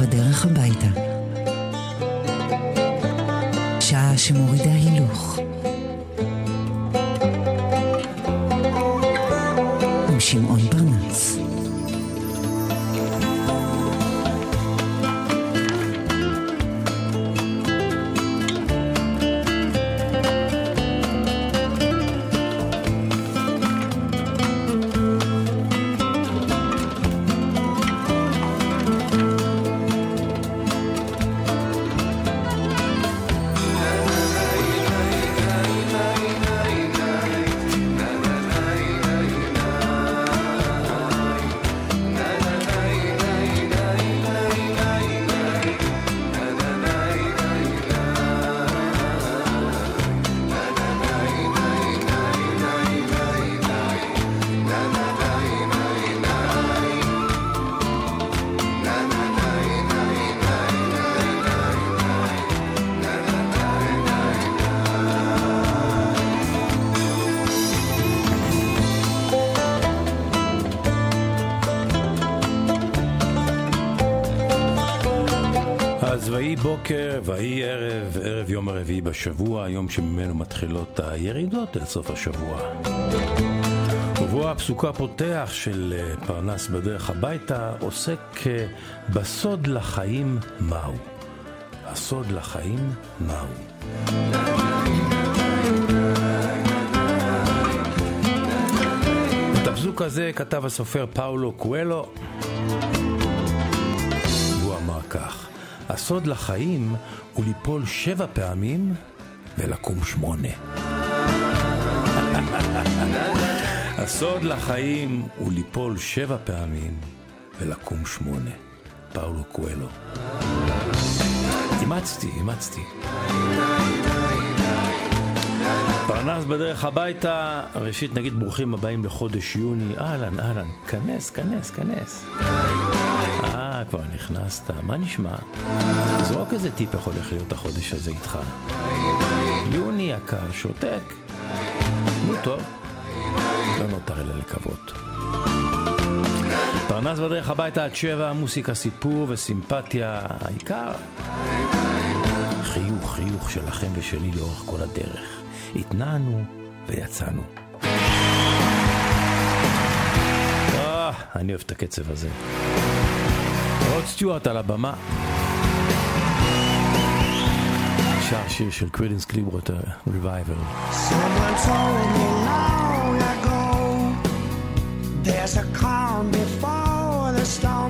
בדרך הביתה. שעה שמורידה ערב, ערב יום הרביעי בשבוע, היום שממנו מתחילות הירידות אל סוף השבוע. ובו הפסוק הפותח של אה, פרנס בדרך הביתה עוסק אה, בסוד לחיים מהו. הסוד לחיים מהו. את הפסוק הזה כתב הסופר פאולו קואלו, הסוד לחיים הוא ליפול שבע פעמים ולקום שמונה. הסוד לחיים הוא ליפול שבע פעמים ולקום שמונה. פאולו קואלו. אימצתי, אימצתי. פרנס בדרך הביתה, ראשית נגיד ברוכים הבאים לחודש יוני, אהלן, אהלן, כנס, כנס, כנס. אה, כבר נכנסת, מה נשמע? זרוק איזה טיפ הולך להיות החודש הזה איתך. יוני יקר, שותק. נו טוב, לא נותר אלא לקוות. פרנס בדרך הביתה עד שבע, מוסיקה, סיפור וסימפתיה, העיקר חיוך, חיוך שלכם ושלי לאורך כל הדרך. התנענו ויצאנו. אה, אני אוהב את הקצב הזה. רוד סטיוארט על הבמה. שר שיר של קרידנס קליברוטר, Revival. Someone told me long ago there's a calm before the storm.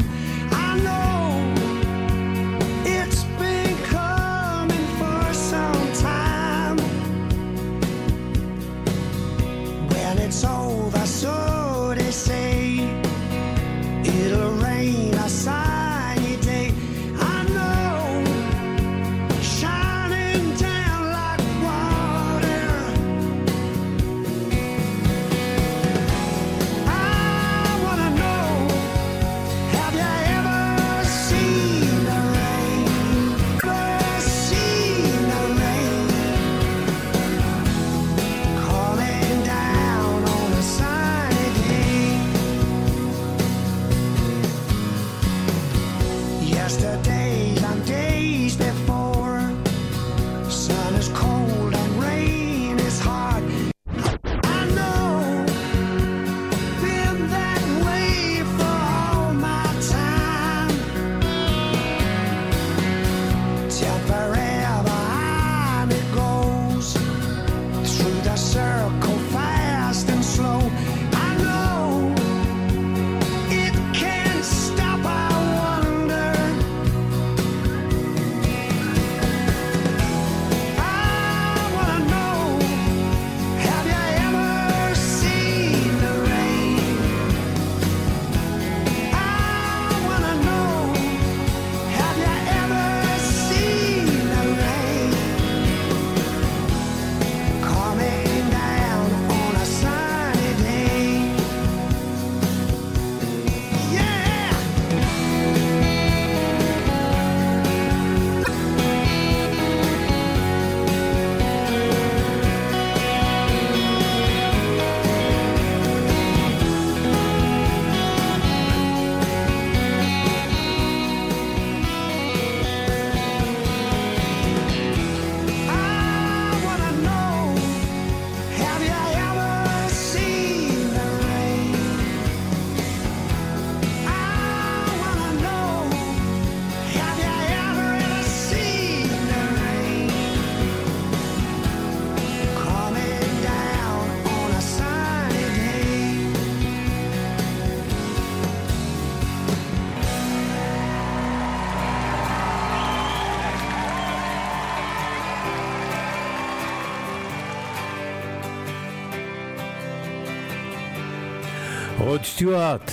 רוד סטיוארט,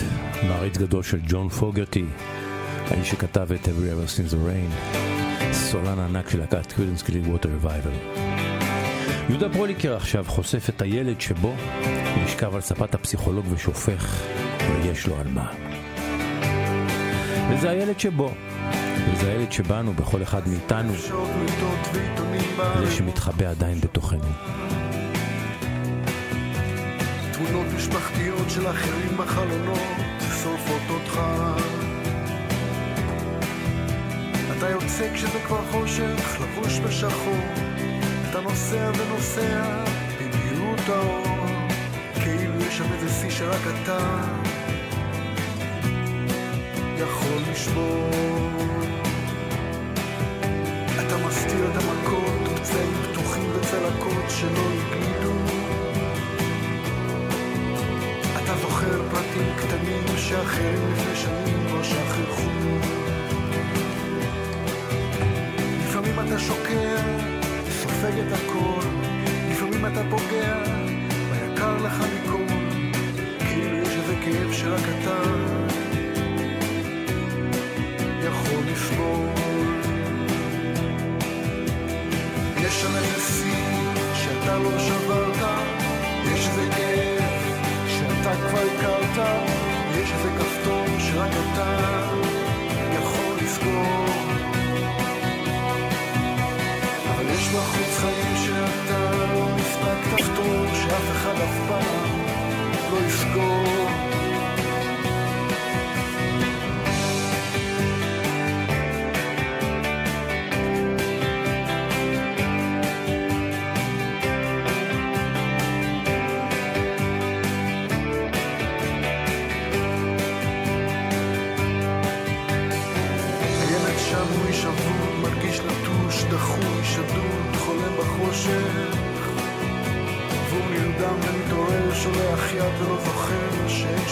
מעריץ גדול של ג'ון פוגרטי, האיש שכתב את Have You Ever Seen the Rain, סולן ענק של להקת Creedence Clearwater Revival. יהודה פוליקר עכשיו חושף את הילד שבו נשכב על ספת הפסיכולוג ושופך, ויש לו על מה. וזה הילד שבו, וזה הילד שבנו, בכל אחד מאיתנו, זה שמתחבא עדיין בתוכנו. תמונות משפחתיות של אחרים בחלונות שורפות אותך. אתה יוצא כשזה כבר חושך, לבוש בשחור. אתה נוסע ונוסע במהירות האור. כאילו יש שם איזה שיא שרק אתה יכול לשבור. אתה מסתיר את המכות, פצעים פתוחים וצלקות שלא הגלידו זוכר פרטים קטנים שאחרים לפני שנים לא שכחו. לפעמים אתה שוקע, סופג את הכל. לפעמים אתה פוגע, ביקר לך מכל. כאילו יש איזה כאב שרק אתה יכול לסבול. יש איזה שיא שאתה לא שברת הכרת יש איזה כפתור שרק אתה יכול לסגור אבל יש בחוץ חיים שאתה לא הספקת כפתור שאף אחד אף פעם לא יסגור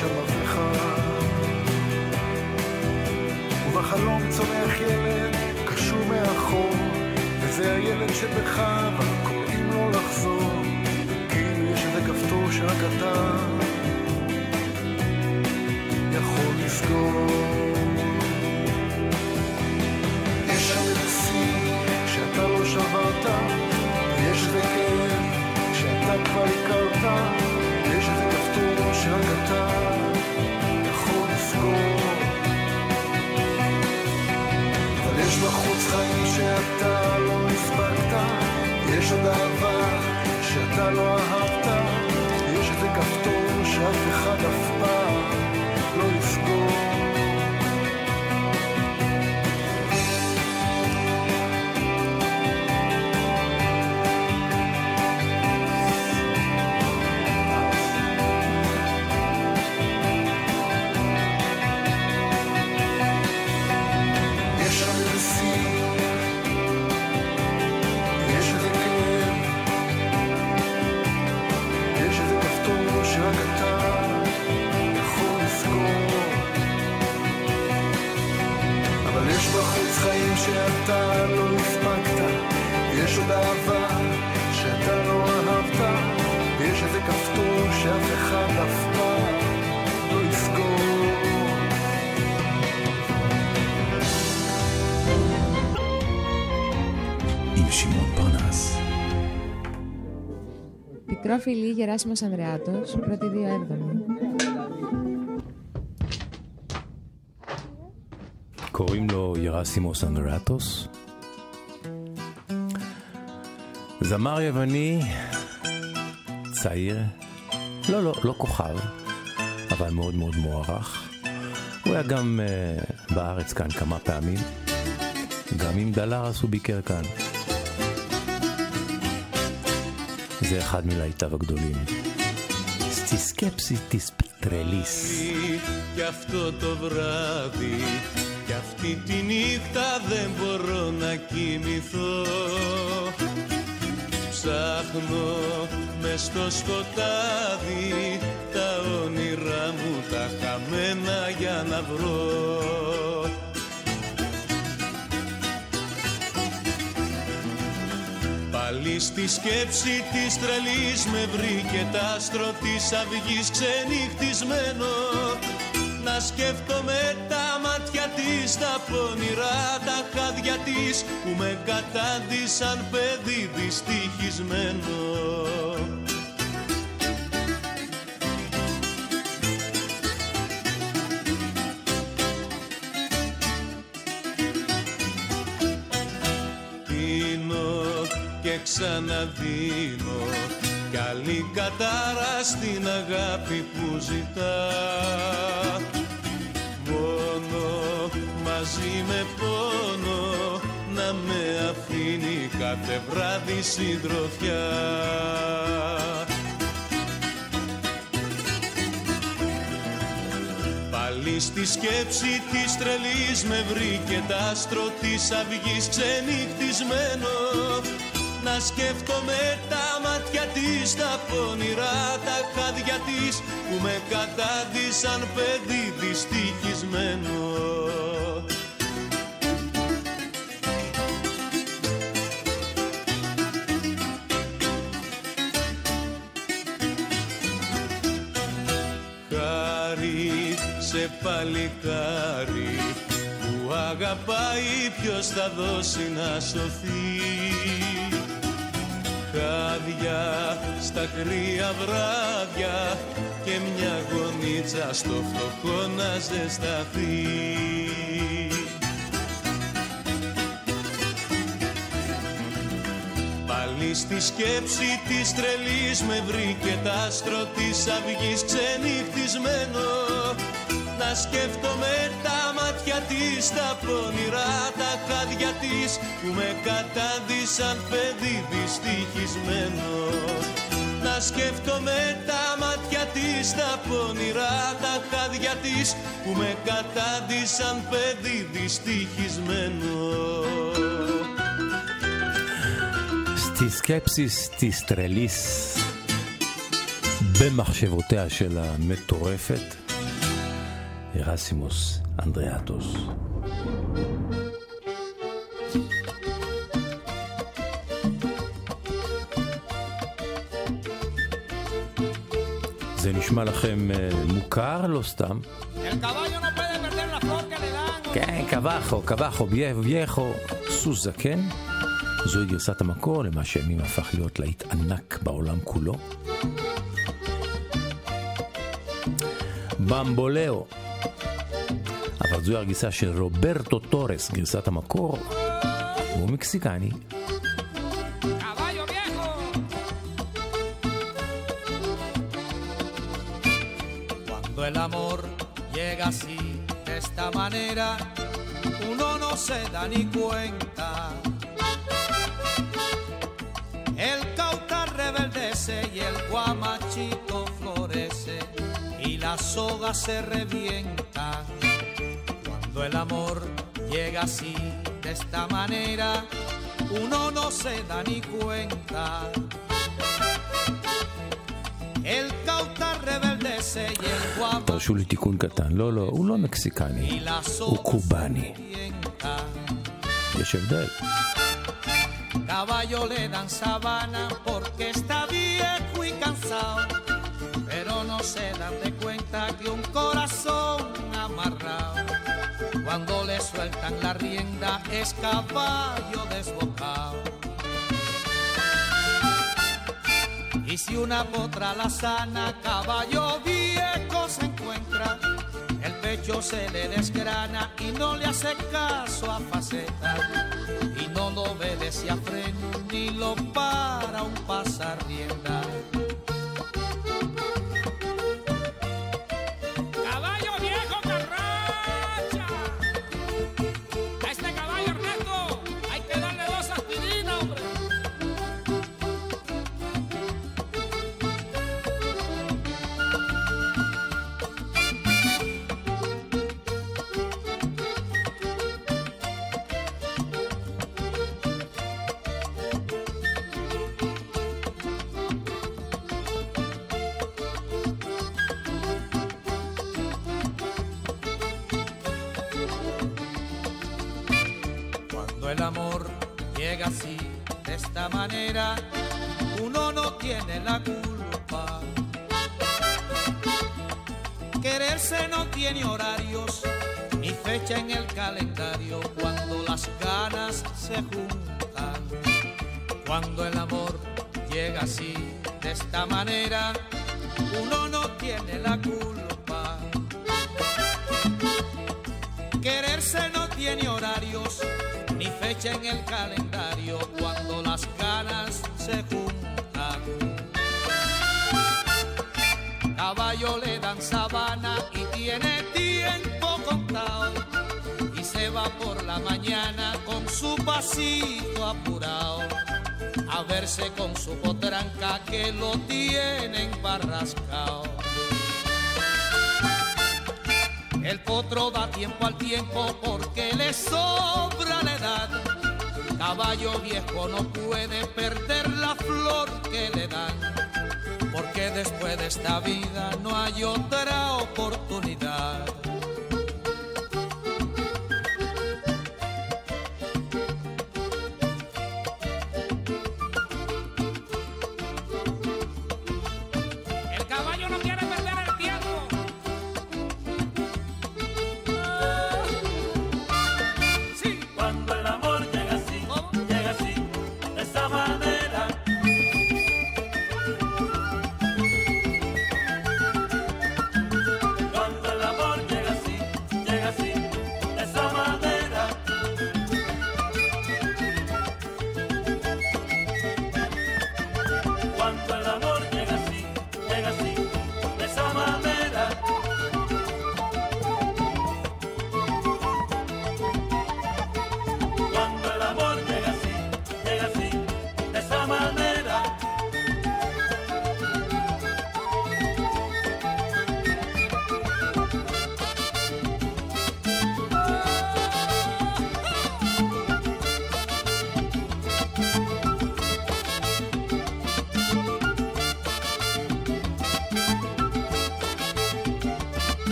שם אחד. ובחלום צומח ילד, קשור מאחור, וזה הילד שבך, אבל קוראים לו לחזור. כאילו יש איזה כפתור שרק אתה Πικρό φιλί Γεράσιμος Ανδρεάτος, πρώτη δύο έβδομη. קוראים לו ירסימוס אנדרטוס. זמר יווני, צעיר, לא, לא, לא כוכב, אבל מאוד מאוד מוערך. הוא היה גם uh, בארץ כאן כמה פעמים, גם עם דלרס הוא ביקר כאן. זה אחד מלהיטיו הגדולים. סטיסקפסיטיס פטרליס. Κι αυτό το βράδυ Κι αυτή τη νύχτα δεν μπορώ να κοιμηθώ Ψάχνω μες στο σκοτάδι Τα όνειρά μου τα χαμένα για να βρω Στη σκέψη της τρελής με βρήκε τ' άστρο της αυγής ξενυχτισμένο να σκέφτομαι τα μάτια της, τα πονηρά τα χάδια της που με κατάντησαν παιδί δυστυχισμένο. Ξαναδίνω. Καλή κατάρα στην αγάπη που ζητά. Μόνο μαζί με πόνο να με αφήνει κάθε βράδυ συντροφιά. Πάλι στη σκέψη της τρελής με βρήκε τ' άστρο της αυγής ξενυχτισμένο να σκέφτομαι τα μάτια της, τα πονηρά τα χάδια της που με κατάντησαν παιδί δυστυχισμένο. Χάρη σε παλικάρι που αγαπάει ποιος θα δώσει να σωθεί χάδια στα κρύα βράδια και μια γονίτσα στο φτωχό να ζεσταθεί. Πάλι στη σκέψη της τρελής με βρήκε τ' άστρο της αυγής ξενυχτισμένο να σκέφτομαι τα μάτια της, τα πονηρά τα χάδια της που με κατάντησαν παιδί δυστυχισμένο. Να σκέφτομαι τα μάτια της, τα πονηρά τα χάδια της που με κατάντησαν παιδί δυστυχισμένο. Στη σκέψης της טרליס במחשבותיה של המטורפת הרסימוס אנדריאטוס. זה נשמע לכם אה, מוכר? לא סתם. כן, קבחו, קבחו, וייחו, סוס זקן. זוהי גרסת המקור למה שימים הפך להיות להיט ענק בעולם כולו. במבולאו. אבל זוהי הגרסה של רוברטו טורס, גרסת המקור. הוא מקסיקני. Caballo viejo. Cuando el amor llega así, de esta manera, uno no se da ni cuenta. El cauta rebeldece y el guamachito florece y la soga se revienta. Cuando el amor llega así, de esta manera, uno no se da ni cuenta. El cauta rebeldece y el guamachito תרשו לי תיקון קטן. לא, לא, הוא לא מקסיקני, y la הוא soga קובני. se revienta. יש הבדל. Caballo le dan sabana porque está viejo y cansado, pero no se dan de cuenta que un corazón amarrado, cuando le sueltan la rienda es caballo desbocado. Y si una potra la sana, caballo viejo se encuentra, el pecho se le desgrana y no le hace caso a faceta y no lo obedece a freno ni lo para un pasar rienda. En el calendario cuando las ganas se juntan. Cuando el amor llega así, de esta manera, uno no tiene la culpa. Quererse no tiene horarios ni fecha en el calendario cuando las ganas se juntan. Caballo le dan sabana y tiene tiempo por la mañana con su pasito apurado a verse con su potranca que lo tienen barrascao. El potro da tiempo al tiempo porque le sobra la edad. Caballo viejo no puede perder la flor que le dan. Porque después de esta vida no hay otra oportunidad.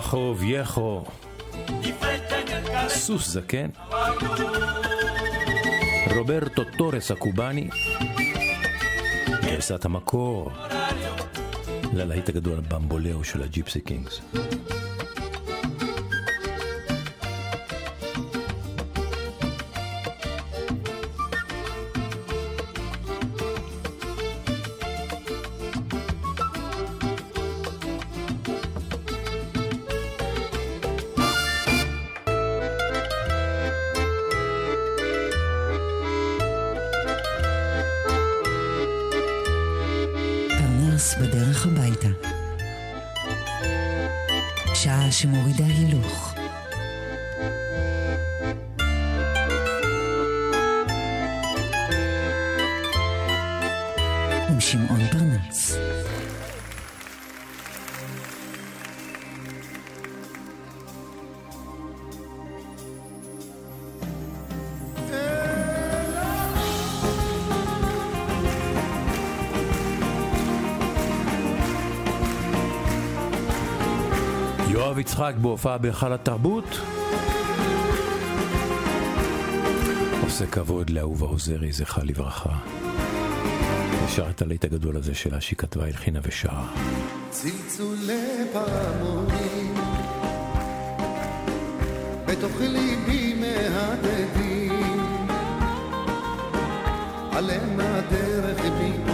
El caballo viejo, סוס זקן, רוברטו טורס הקובאני, גרסת המקור. ללהיט הגדול Bamboleo של ה Gipsy Kings. פרנס בדרך הביתה. שעה שמורידה הילוך. יצחק בהופעה בהיכל התרבות. עושה כבוד לאהובה עוזרי, זכרה לברכה. ושר את הלהיט הגדול הזה שלה שהיא כתבה, הלחינה ושרה. צלצולי פעמונים בתוך ליבי מהדהדים עליהם הדרך בי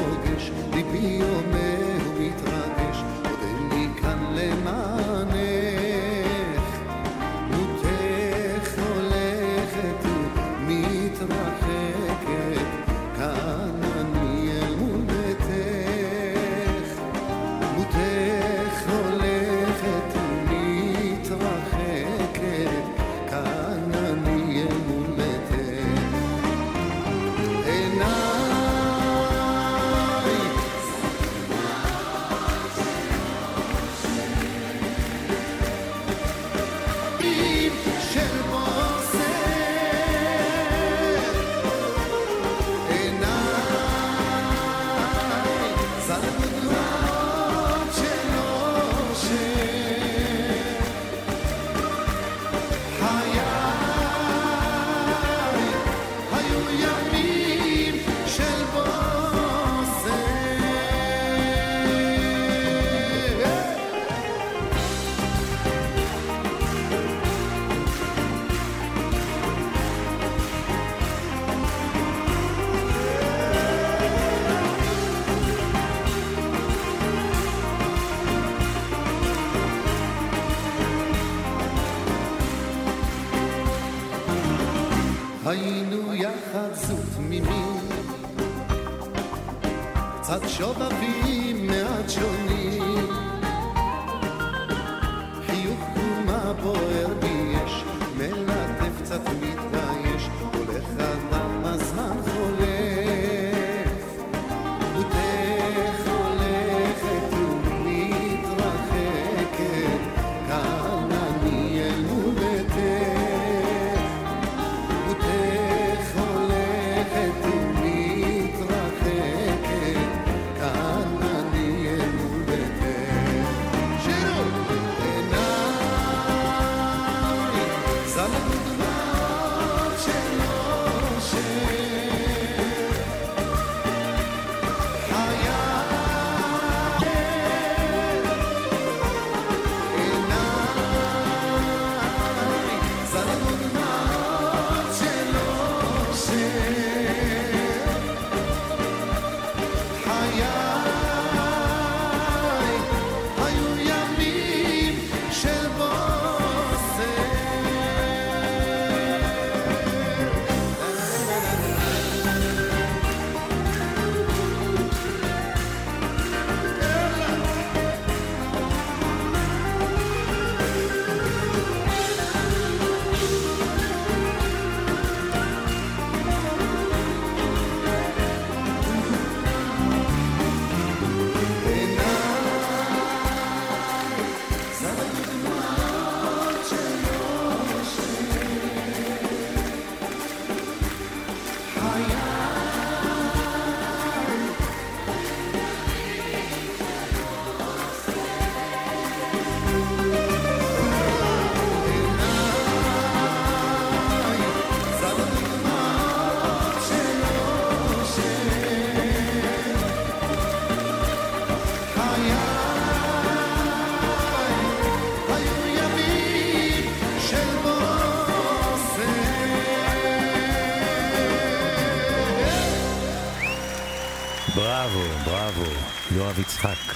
יואב יצחק,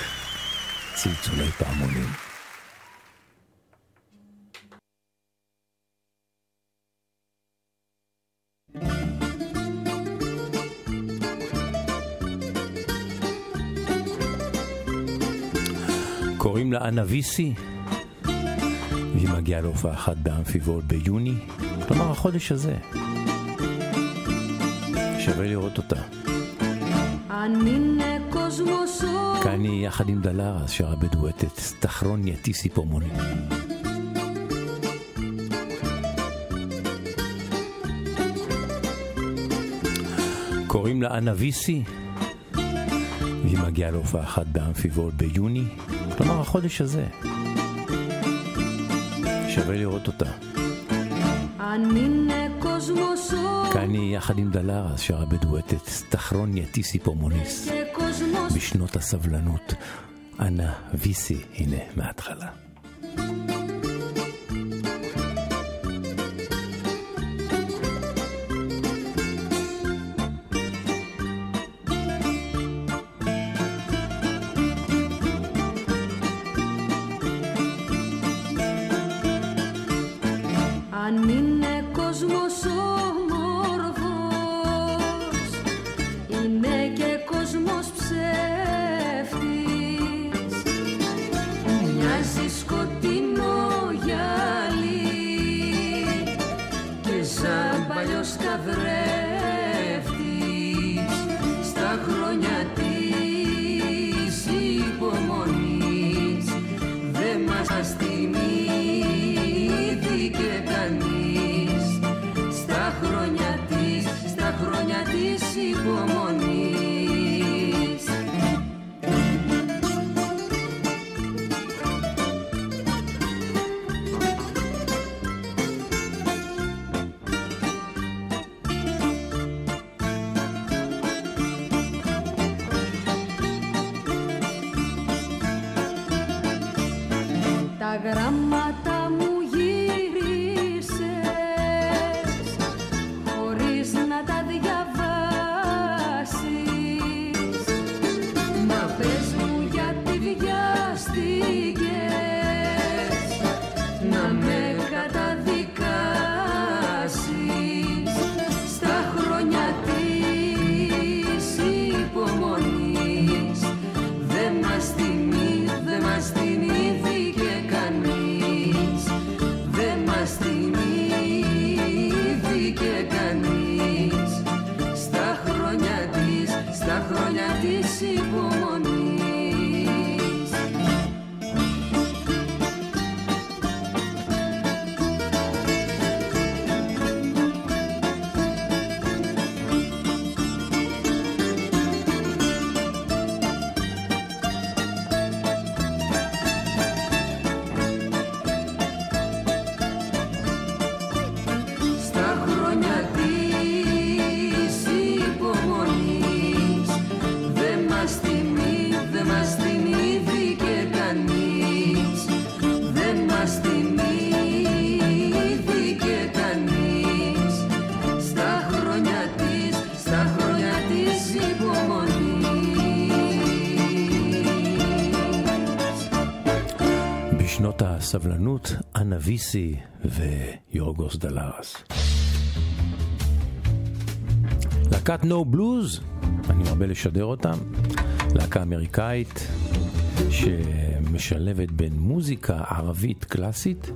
צלצולי פעמונים. קוראים לה אנה ויסי, והיא מגיעה להופעה אחת באמפיבול ביוני, כלומר החודש הזה. שווה לראות אותה. יחד עם דלרה שרה בדואטת, תחרון סטחרוניה טיסיפומוני. קוראים לה אנה ויסי, והיא מגיעה להופעה אחת באמפיבול ביוני, כלומר החודש הזה. שווה לראות אותה. כאן היא יחד עם דלרה שרה בדואטת, תחרון סטחרוניה טיסיפומוניס. בשנות הסבלנות. אנא ויסי, הנה מההתחלה. thank you סבלנות, אנה ויסי ויורגוס דלארס. להקת נו בלוז, אני מרבה לשדר אותם, להקה אמריקאית שמשלבת בין מוזיקה ערבית קלאסית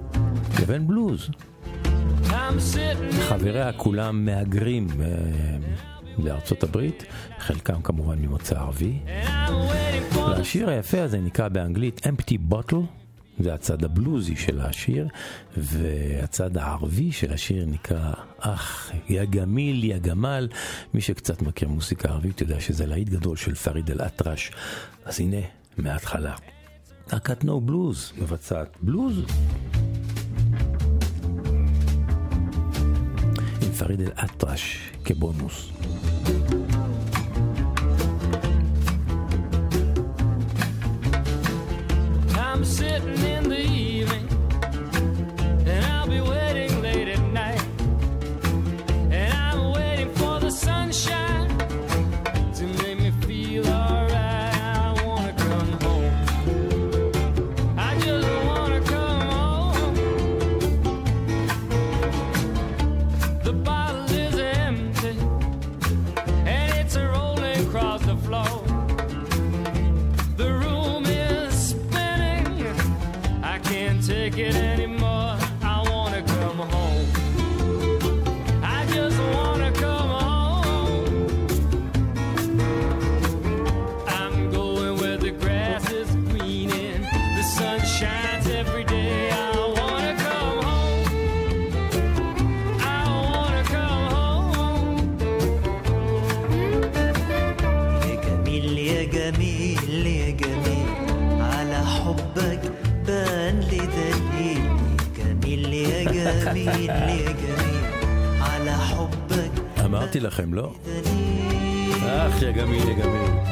לבין בלוז. חבריה כולם מהגרים אה, לארצות הברית, חלקם כמובן ממוצא ערבי. והשיר היפה הזה נקרא באנגלית Empty Bottle. והצד הבלוזי של השיר, והצד הערבי של השיר נקרא אח, יא גמיל, יא גמל. מי שקצת מכיר מוסיקה ערבית יודע שזה להיט גדול של פריד אל-אטרש. אז הנה, מההתחלה. להקת נו בלוז מבצעת בלוז. עם פריד אל-אטרש כבונוס. sitting in the אמרתי לכם, לא? אך, יא גמיל, יא גמיל.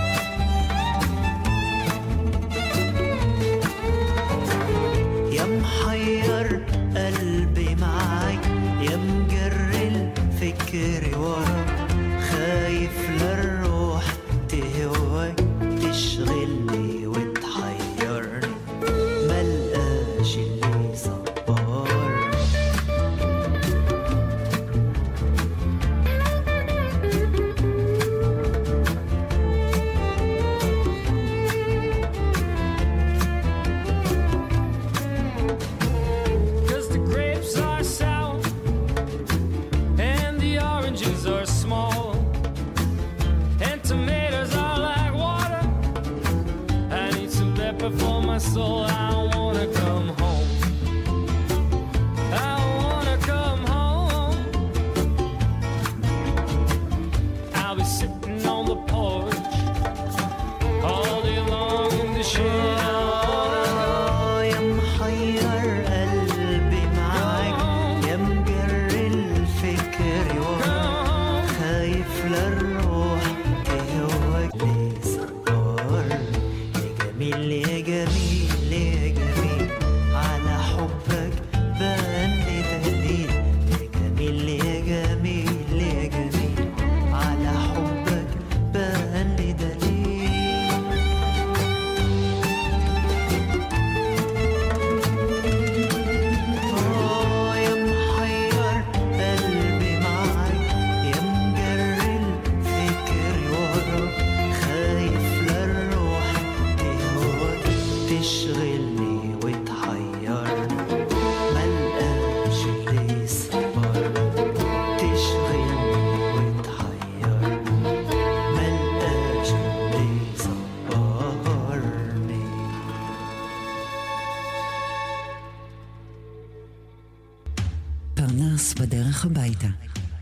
פרנס בדרך הביתה,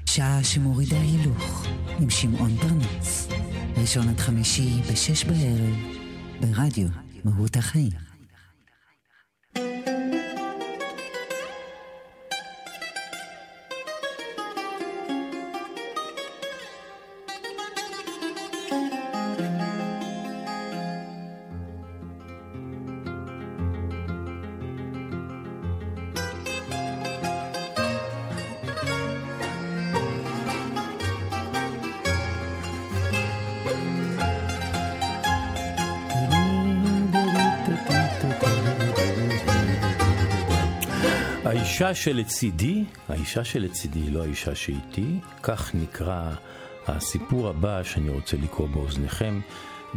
שעה שמורידה הילוך, עם שמעון פרנס. ראשון עד חמישי בשש בערב, ברדיו מהות החיים. שלצידי, האישה שלצידי היא לא האישה שאיתי, כך נקרא הסיפור הבא שאני רוצה לקרוא באוזניכם.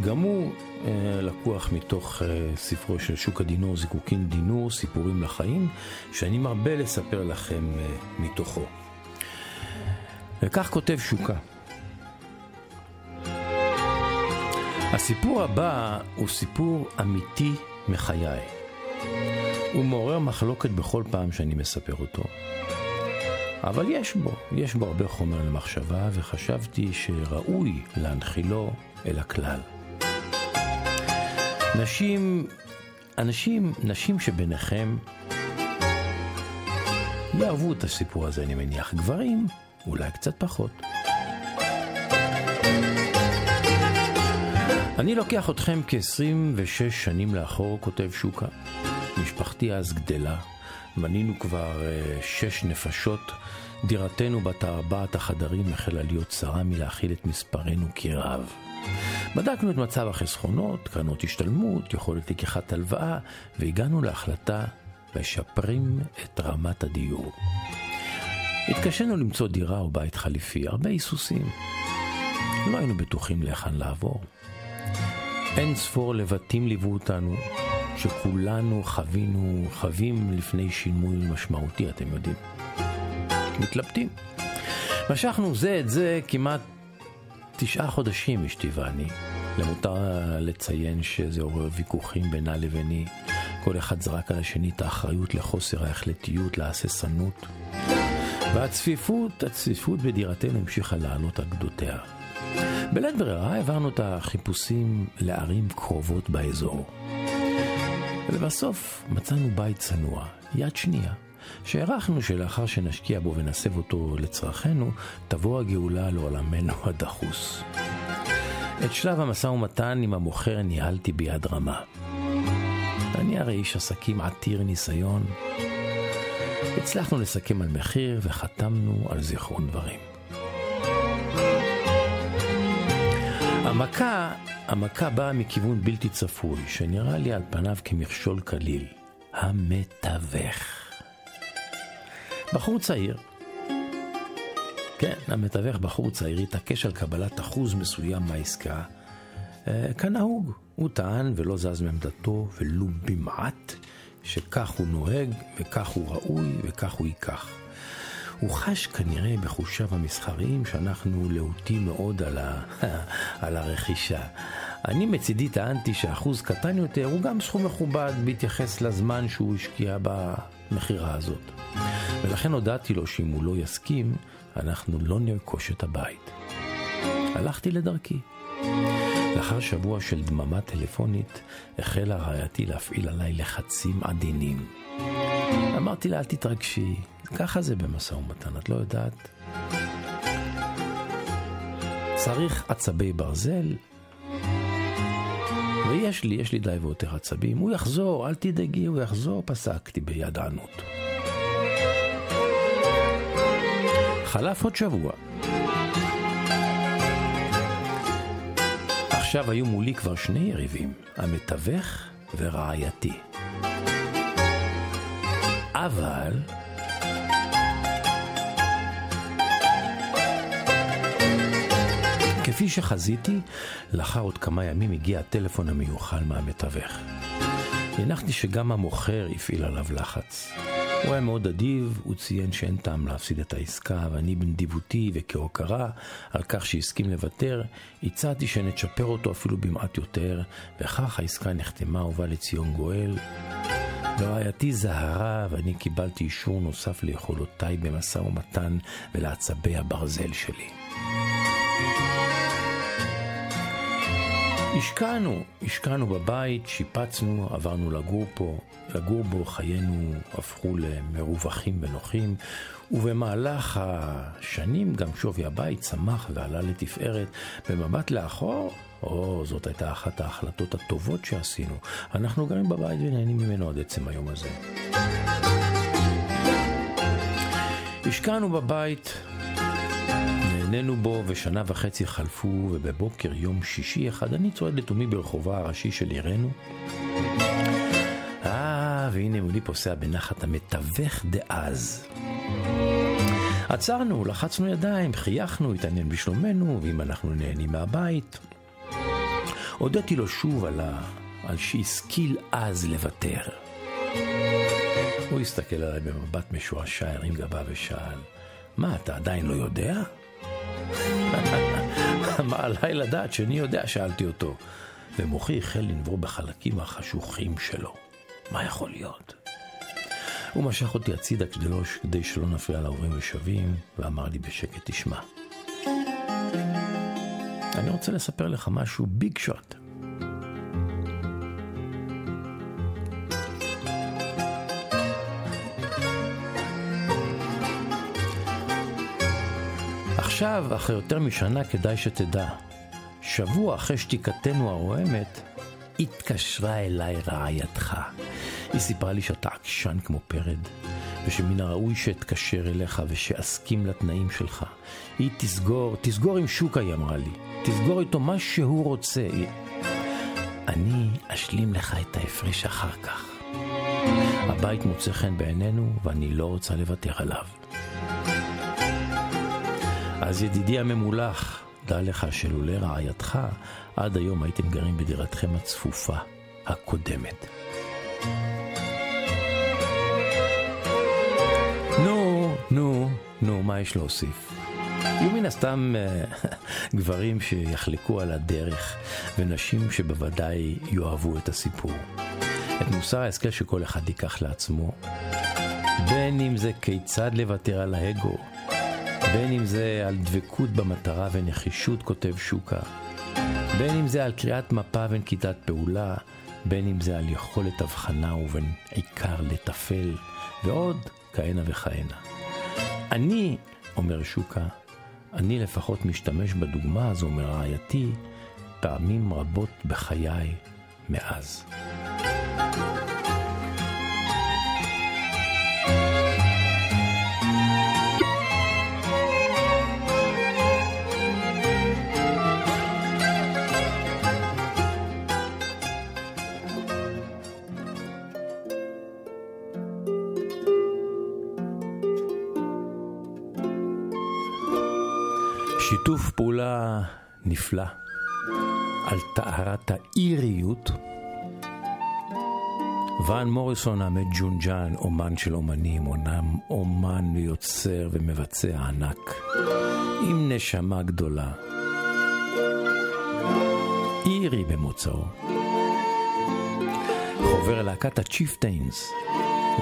גם הוא אה, לקוח מתוך אה, ספרו של שוקה דינור, זיקוקין דינור, סיפורים לחיים, שאני מרבה לספר לכם אה, מתוכו. וכך כותב שוקה. הסיפור הבא הוא סיפור אמיתי מחיי. הוא מעורר מחלוקת בכל פעם שאני מספר אותו. אבל יש בו, יש בו הרבה חומר למחשבה, וחשבתי שראוי להנחילו אל הכלל. נשים, אנשים, נשים שביניכם יאהבו את הסיפור הזה, אני מניח. גברים, אולי קצת פחות. אני לוקח אתכם כ-26 שנים לאחור, כותב שוקה. משפחתי אז גדלה, מנינו כבר uh, שש נפשות, דירתנו בת ארבעת החדרים החלה להיות צרה מלהכיל את מספרנו כרב. בדקנו את מצב החסכונות, קרנות השתלמות, יכולת לקיחת הלוואה, והגענו להחלטה משפרים את רמת הדיור. התקשינו למצוא דירה או בית חליפי, הרבה היסוסים. לא היינו בטוחים להיכן לעבור. אין ספור לבטים ליוו אותנו, שכולנו חווינו, חווים לפני שינוי משמעותי, אתם יודעים. מתלבטים. משכנו זה את זה כמעט תשעה חודשים, אשתי ואני. למותר לציין שזה עורר ויכוחים בינה לביני. כל אחד זרק על השני את האחריות לחוסר ההחלטיות, להססנות. והצפיפות, הצפיפות בדירתנו המשיכה לעלות על גדותיה. בלית ברירה העברנו את החיפושים לערים קרובות באזור. ולבסוף מצאנו בית צנוע, יד שנייה, שהערכנו שלאחר שנשקיע בו ונסב אותו לצרכינו, תבוא הגאולה לעולמנו הדחוס. את שלב המשא ומתן עם המוכר ניהלתי ביד רמה. אני הרי איש עסקים עתיר ניסיון. הצלחנו לסכם על מחיר וחתמנו על זיכרון דברים. המכה, המכה באה מכיוון בלתי צפוי, שנראה לי על פניו כמכשול קליל. המתווך. בחור צעיר, כן, המתווך בחור צעיר התעקש על קבלת אחוז מסוים מהעסקה, אה, כנהוג. הוא טען ולא זז מעמדתו ולו במעט, שכך הוא נוהג וכך הוא ראוי וכך הוא ייקח. הוא חש כנראה בחושיו המסחריים שאנחנו להוטים מאוד על, ה... על הרכישה. אני מצידי טענתי שאחוז קטן יותר הוא גם סכום מכובד בהתייחס לזמן שהוא השקיע במכירה הזאת. ולכן הודעתי לו שאם הוא לא יסכים, אנחנו לא נרכוש את הבית. הלכתי לדרכי. לאחר שבוע של דממה טלפונית, החלה רעייתי להפעיל עליי לחצים עדינים. אמרתי לה, אל תתרגשי, ככה זה במשא ומתן, את לא יודעת? צריך עצבי ברזל, ויש לי, יש לי די ויותר עצבים. הוא יחזור, אל תדאגי, הוא יחזור, פסקתי בידענות. חלף עוד שבוע. עכשיו היו מולי כבר שני יריבים, המתווך ורעייתי. אבל... כפי שחזיתי, לאחר עוד כמה ימים הגיע הטלפון המיוחל מהמתווך. הנחתי שגם המוכר הפעיל עליו לחץ. הוא היה מאוד אדיב, הוא ציין שאין טעם להפסיד את העסקה, ואני בנדיבותי וכהוקרה על כך שהסכים לוותר, הצעתי שנצ'פר אותו אפילו במעט יותר, וכך העסקה נחתמה ובא לציון גואל. ורעייתי זהרה, ואני קיבלתי אישור נוסף ליכולותיי במשא ומתן ולעצבי הברזל שלי. השקענו, השקענו בבית, שיפצנו, עברנו לגור פה, לגור בו חיינו הפכו למרווחים ונוחים, ובמהלך השנים גם שווי הבית צמח ועלה לתפארת. במבט לאחור, או, זאת הייתה אחת ההחלטות הטובות שעשינו. אנחנו גרים בבית ונהנים ממנו עד עצם היום הזה. השקענו בבית, נהנינו בו ושנה וחצי חלפו, ובבוקר יום שישי אחד אני צועד לתומי ברחובה הראשי של עירנו. אה, והנה מולי פוסע בנחת המתווך דאז. עצרנו, לחצנו ידיים, חייכנו, התעניין בשלומנו, ואם אנחנו נהנים מהבית. הודיתי לו שוב על, ה... על שהשכיל אז לוותר. הוא הסתכל עליי במבט משועשע, הרים גבה ושאל, מה, אתה עדיין לא יודע? מה עליי לדעת שאני יודע? שאלתי אותו. ומוחי החל לנבור בחלקים החשוכים שלו. מה יכול להיות? הוא משך אותי הצידה כדי, לא, שלא נפריע לעוברים ושבים, ואמר לי בשקט, תשמע, אני רוצה לספר לך משהו ביג שוט. עכשיו, אחרי יותר משנה, כדאי שתדע. שבוע אחרי שתיקתנו הרועמת, התקשרה אליי רעייתך. היא סיפרה לי שאתה עקשן כמו פרד, ושמן הראוי שאתקשר אליך ושאסכים לתנאים שלך. היא תסגור, תסגור עם שוקה, היא אמרה לי. תסגור איתו מה שהוא רוצה. אני אשלים לך את ההפרש אחר כך. הבית מוצא חן בעינינו, ואני לא רוצה לוותר עליו. אז ידידי הממולח, דע לך שלולא רעייתך, עד היום הייתם גרים בדירתכם הצפופה, הקודמת. נו, נו, נו, מה יש להוסיף? יהיו מן הסתם אה, גברים שיחלקו על הדרך, ונשים שבוודאי יאהבו את הסיפור. את מוסר ההשכל שכל אחד ייקח לעצמו, בין אם זה כיצד לוותר על האגו, בין אם זה על דבקות במטרה ונחישות, כותב שוקה, בין אם זה על קריאת מפה ונקיטת פעולה, בין אם זה על יכולת הבחנה ובין עיקר לטפל, ועוד כהנה וכהנה. אני, אומר שוקה, אני לפחות משתמש בדוגמה הזו מרעייתי פעמים רבות בחיי מאז. פעולה נפלא על טהרת האיריות. ואן מוריסון המג'ונג'ן, אומן של אומנים, אומנם אומן ויוצר ומבצע ענק, עם נשמה גדולה. אירי במוצאו. חובר להקת ה Chieftains,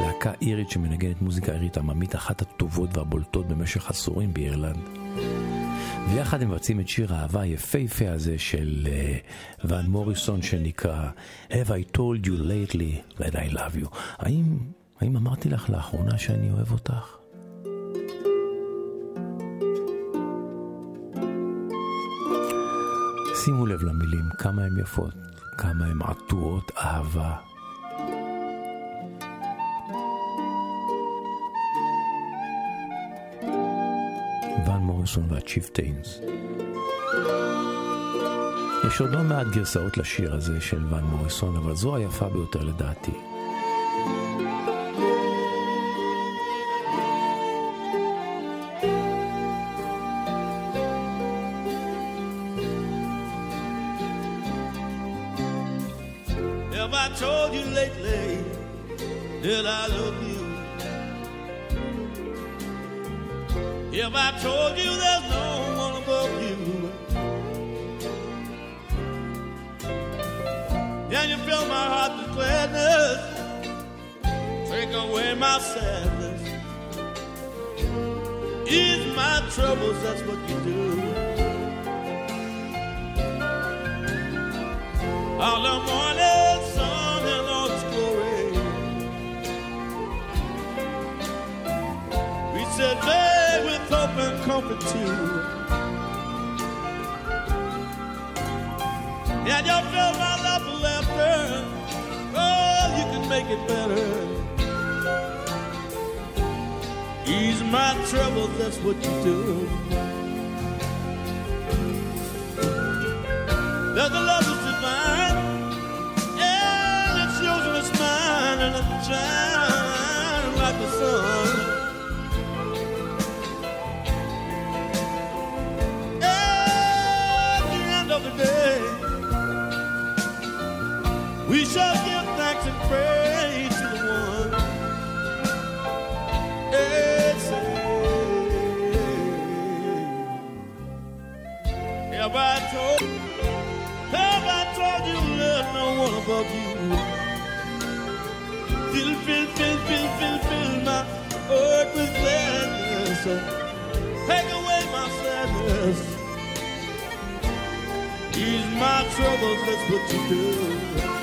להקה אירית שמנגנת מוזיקה אירית עממית, אחת הטובות והבולטות במשך עשורים באירלנד. ויחד הם מבצעים את שיר האהבה היפהפה הזה של uh, ואן מוריסון שנקרא Have I told you lately that I love you. האם, האם אמרתי לך לאחרונה שאני אוהב אותך? שימו לב למילים, כמה הן יפות, כמה הן עטורות אהבה. ואן מוריסון והצ'יפטיינס. יש עוד לא מעט גרסאות לשיר הזה של ואן מוריסון, אבל זו היפה ביותר לדעתי. Have I told, have I told you there's no one above you? Fill, fill, fill, fill, fill, fill my heart with gladness. Take away my sadness. Ease my troubles, that's what you do.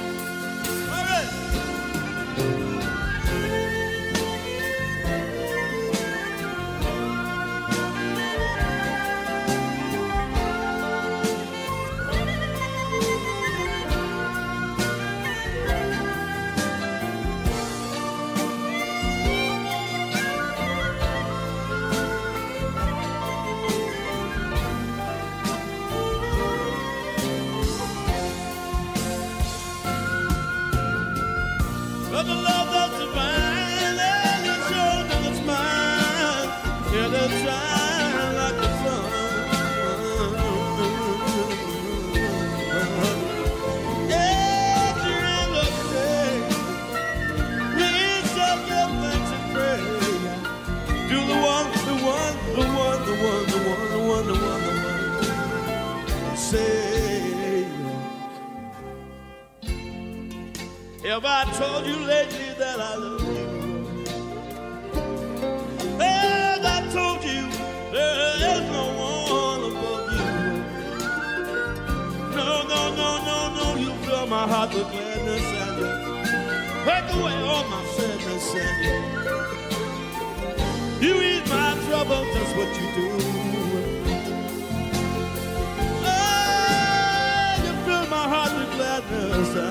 Cause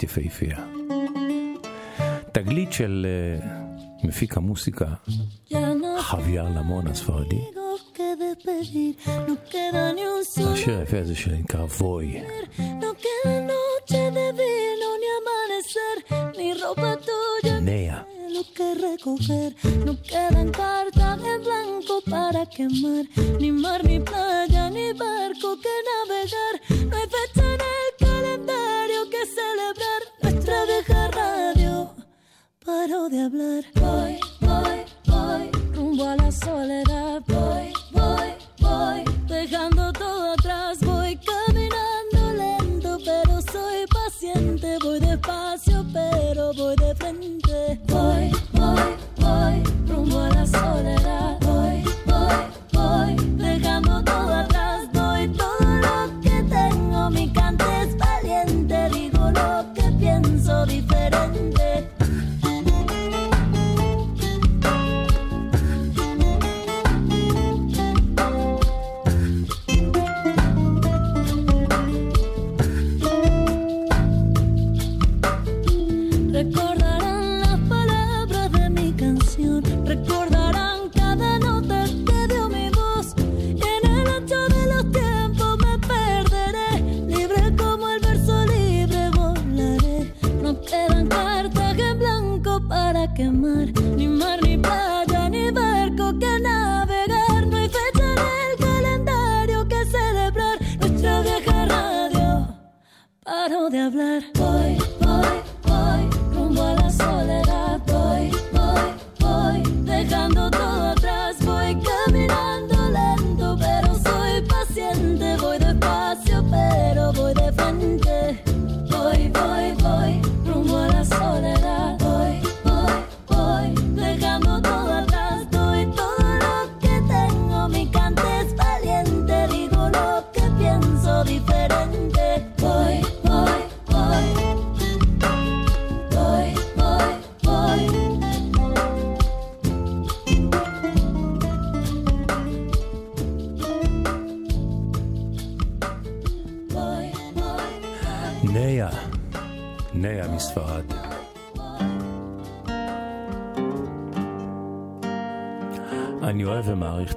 באמת יפייפייה. תגלית של uh, מפיק המוסיקה, חוויאר למון הספרדי. השיר היפה הזה שנקרא ווי. ניה. lo que recoger. No quedan cartas en blanco para quemar, ni mar, ni playa, ni barco que navegar. No hay fecha de hablar. Voy, voy, voy, rumbo a la soledad. Voy, voy, voy, dejando todo atrás. Voy caminando lento, pero soy paciente. Voy despacio, pero voy de frente. Voy, voy, voy, rumbo a la soledad.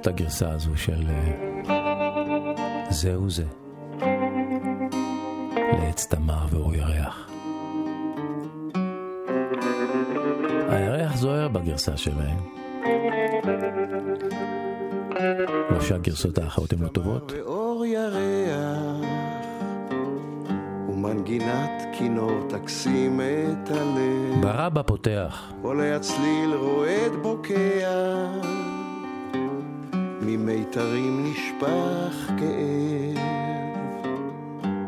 את הגרסה הזו של אה, זהו זה. לעץ תמר ואור ירח. הירח זוהר בגרסה שלהם. לא שהגרסות האחרות הן לא טובות. ואור ירח ומנגינת כינור תקסים את הלב ברבא פותח. עולה הצליל רועד בוקע ממיתרים נשפך כאב.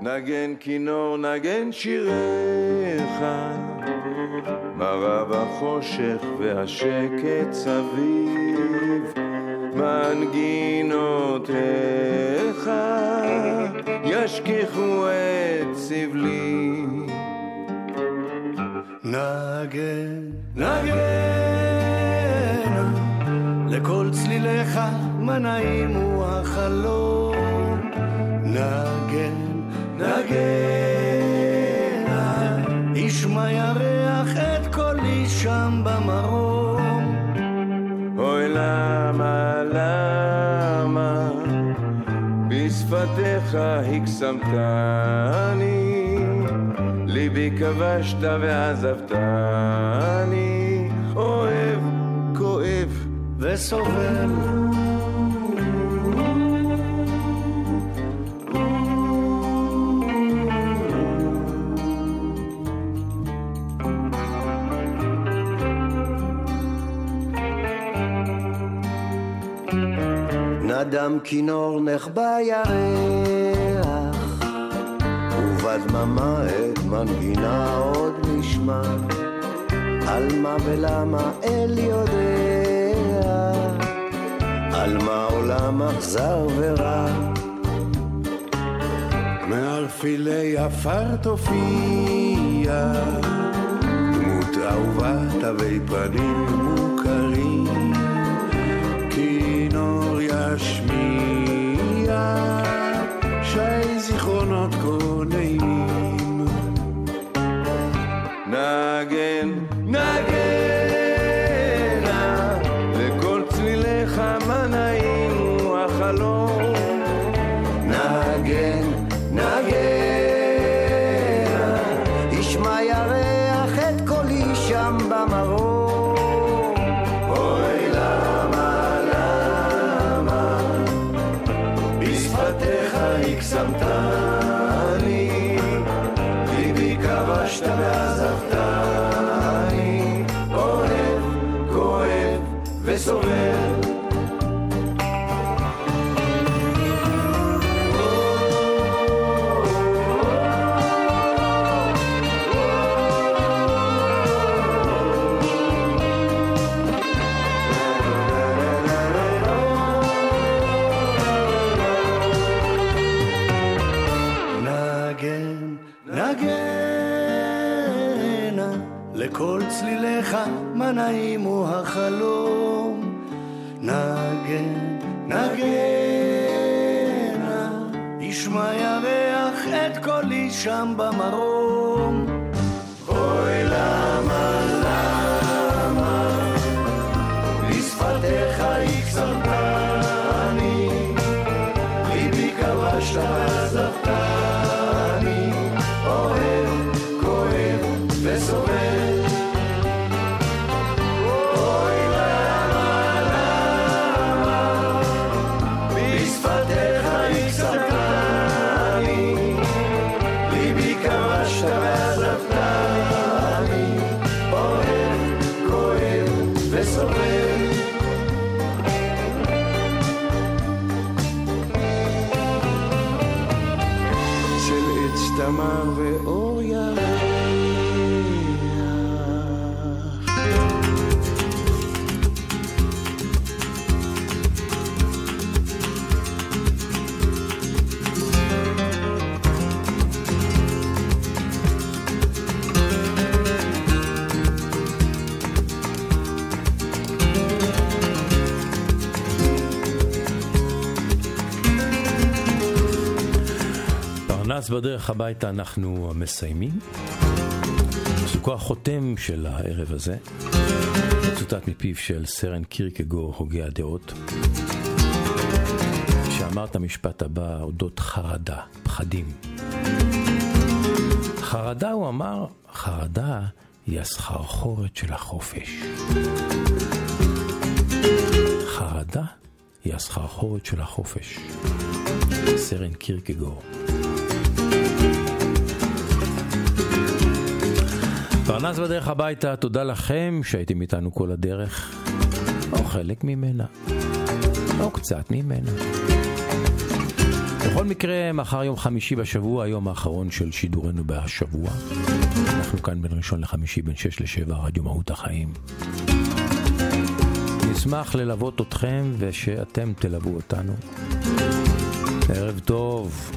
נגן כינור נגן שיריך מרב החושך והשקט סביב. מנגינותיך ישכיחו את סבלי. נגן, נגן, לכל צליליך מה נעים הוא החלום. נגן, נגן, ישמע ירח את קולי שם במרום. אוי למה, למה, בשפת בשפתיך הקסמתני, ליבי כבשת ועזבתני, אוהב, כואב וסובל. נדם כינור נחבא ירח, ובדממה את מנגינה עוד נשמע, על מה ולמה אל יודע, על מה עולם אכזר ורע. מעל פילי עפר תופיע, דמות אהובה תווי פנים כינור ישמיע, שי זיכרונות כה נעימים. נגן, קולי פרנס בדרך הביתה אנחנו מסיימים. פסוקו החותם של הערב הזה, מצוטט מפיו של סרן קירקגור, הוגה הדעות, שאמר את המשפט הבא אודות חרדה, פחדים. חרדה, הוא אמר, חרדה היא הסחרחורת של החופש. חרדה היא הסחרחורת של החופש. סרן קירקגור. פרנס בדרך הביתה, תודה לכם שהייתם איתנו כל הדרך, או חלק ממנה, או קצת ממנה. בכל מקרה, מחר יום חמישי בשבוע, היום האחרון של שידורנו בשבוע. אנחנו כאן בין ראשון לחמישי, בין שש לשבע, רדיו מהות החיים. נשמח ללוות אתכם ושאתם תלוו אותנו. ערב טוב,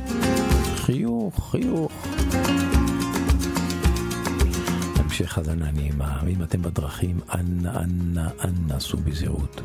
חיוך, חיוך. המשך האזנה נעימה, ואם אתם בדרכים, אנא, אנא, אנא, סעו בזהירות.